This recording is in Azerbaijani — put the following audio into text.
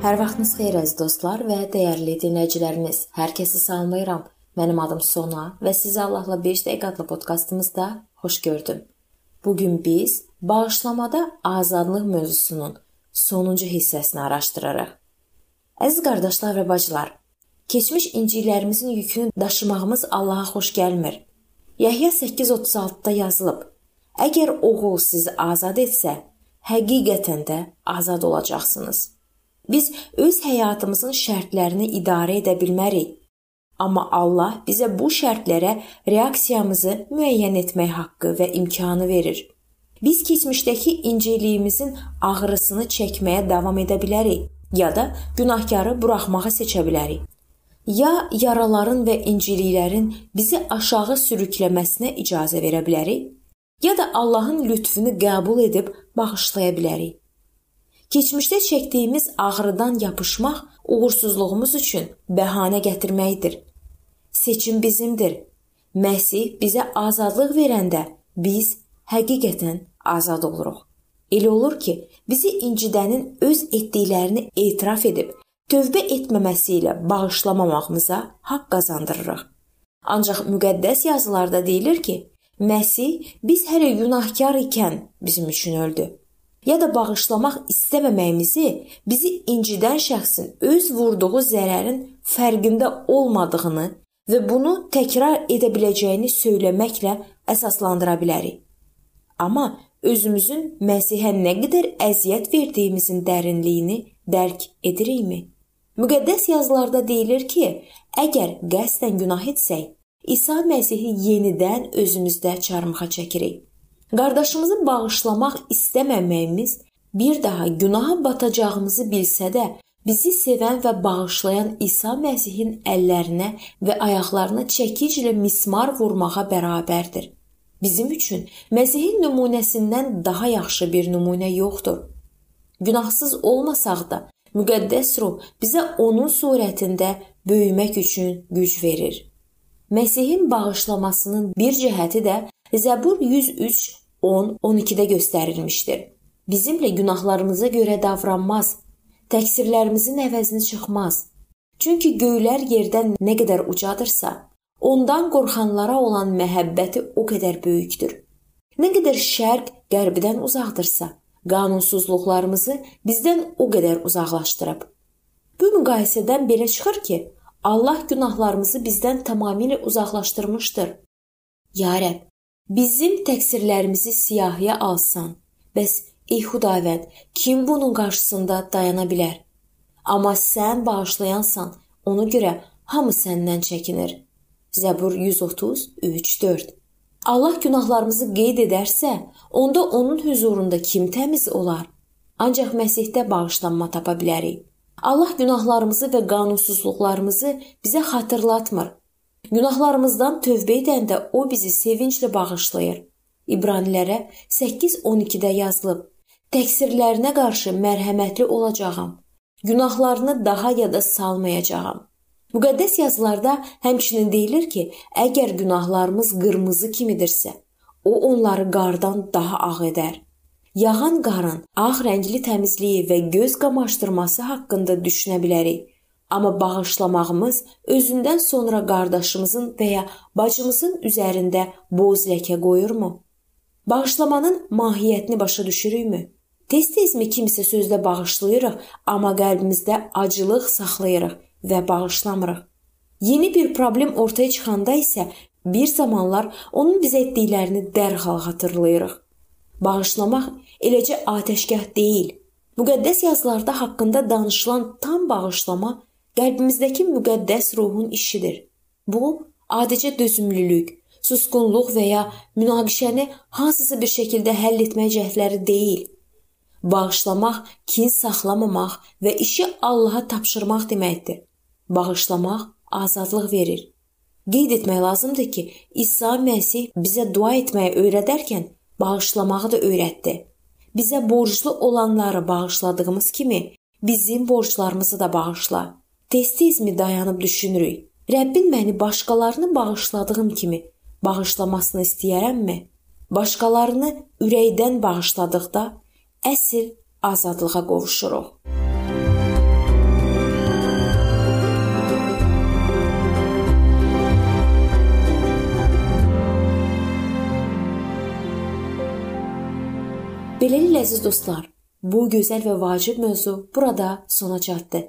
Hər vaxtınız xeyir əziz dostlar və dəyərli dinləyicilərimiz. Hər kəsi salamlayıram. Mənim adım Sona və sizi Allahla 5 dəqiqə adlı podkastımızda xoş gördüm. Bu gün biz bağışlamada azadlıq mövzusunun sonuncu hissəsini araşdırarıq. Əziz qardaşlar və bacılar, keçmiş incilərimizin yükünü daşımağımız Allaha xoş gəlmir. Yəhya 8:36-da yazılıb: Əgər oğul sizi azad etsə, həqiqətən də azad olacaqsınız. Biz öz həyatımızın şərtlərini idarə edə bilmərik. Amma Allah bizə bu şərtlərə reaksiyamızı müəyyən etmək haqqı və imkanı verir. Biz keçmişdəki inciliyimizin ağrısını çəkməyə davam edə bilərik, ya da günahkarı buraxmağı seçə bilərik. Ya yaraların və inciliklərin bizi aşağı sürükləməsinə icazə verə bilərik, ya da Allahın lütfünü qəbul edib bağışlaya bilərik. Keçmişdə çəkdiyimiz ağrıdan yapışmaq uğursuzluğumuz üçün bəhanə gətirməkdir. Seçim bizimdir. Məsih bizə azadlıq verəndə biz həqiqətən azad oluruq. Elə olur ki, bizi incidənin öz etdiklərini etiraf edib tövbə etməməsi ilə bağışlamamağımıza haqq qazandırırıq. Ancaq müqəddəs yazılarda deyilir ki, Məsih biz hələ günahkar ikən bizim üçün öldü ya da bağışlamaq istəməməyimizi bizi incidən şəxsin öz vurduğu zərərin fərqində olmadığını və bunu təkrar edə biləcəyini söyləməklə əsaslandıra bilərik. Amma özümüzün Məsihə nə qədər əziyyət verdiyimizin dərinliyini dərk edirikmi? Müqəddəs yazılarda deyilir ki, əgər qəsdən günah etsək, İsa Məsihi yenidən özümüzdə çarmıxa çəkirik. Qardaşımızı bağışlamaq istəməməyimiz bir daha günaha batacağımızı bilsə də, bizi sevən və bağışlayan İsa Məsihin əllərinə və ayaqlarına çəkiclə mismar vurmağa bərabərdir. Bizim üçün Məsihin nümunəsindən daha yaxşı bir nümunə yoxdur. Günahsız olmasaq da, müqəddəs ruh bizə onun surətində böyümək üçün güc verir. Məsihin bağışlamasının bir cəhəti də Zəbur 103 10-12-də göstərilmişdir. Bizimlə günahlarımıza görə davranmaz, təqsirlərimizin əvəzini çıxmaz. Çünki göylər yerdən nə qədər ucadırsa, ondan qorxanlara olan məhəbbəti o qədər böyükdür. Nə qədər şərq qərbdən uzaqdırsa, qanunsuzluqlarımızı bizdən o qədər uzaqlaşdırıb. Bu müqayisədən belə çıxır ki, Allah günahlarımızı bizdən tamamilə uzaqlaşdırmışdır. Ya Rəbb, Bizim təqsirlərimizi siyahıya alsan, bəs ey Xudavənd, kim bunun qarşısında dayana bilər? Amma sən bağışlayansan, ona görə hamı səndən çəkinir. Zəbur 130 3-4. Allah günahlarımızı qeyd edərsə, onda onun huzurunda kim təmiz olar? Ancaq Məsihdə bağışlanma tapa bilərik. Allah günahlarımızı və qanunsuzluqlarımızı bizə xatırlatmır. Günahlarımızdan tövbə edəndə o bizi sevinclə bağışlayır. İbranilərə 8:12-də yazılıb: Təqsirlərinə qarşı mərhəmətli olacağam. Günahlarını daha yada salmayacağam. Müqəddəs yazılarda həmçinin deyilir ki, əgər günahlarımız qırmızı kimidirsə, o onları qardan daha ağ edər. Yağan qarın ağ rəngli təmizliyi və göz qamaşdırması haqqında düşünə bilərik. Amma bağışlamağımız özündən sonra qardaşımızın və ya bacımızın üzərində boz ləkə qoyurmu? Bağışlamanın mahiyyətini başa düşürükmü? Tez-tezmi kimisə sözdə bağışlayırıq, amma qəlbimizdə acılıq saxlayırıq və bağışlamırıq. Yeni bir problem ortaya çıxanda isə bir zamanlar onun bizə etdiklərini dərhal xatırlayırıq. Bağışlamaq eləcə atəşgah deyil. Müqəddəs yazılarda haqqında danışılan tam bağışlama qəlbimizdəki müqəddəs ruhun işidir. Bu adicə dözümlülük, susqunluq və ya münaqişəni hansısa bir şəkildə həll etmək cəhdləri deyil. Bağışlamaq kin saxlamamaq və işi Allaha tapşırmaq deməkdir. Bağışlamaq azadlıq verir. Qeyd etmək lazımdır ki, İsa Məsih bizə dua etməyi öyrədərkən bağışlamağı da öyrətdi. Bizə borclu olanları bağışladığımız kimi bizim borclarımızı da bağışla. Tez-tezmi dayanıb düşünürük. Rəbbin məni başqalarını bağışladığım kimi bağışlamasını istəyərəmmi? Başqalarını ürəkdən bağışladıqda əsl azadlığa qovuşuruq. Beləliklə əziz dostlar, bu gözəl və vacib mövzu burada sona çatdı.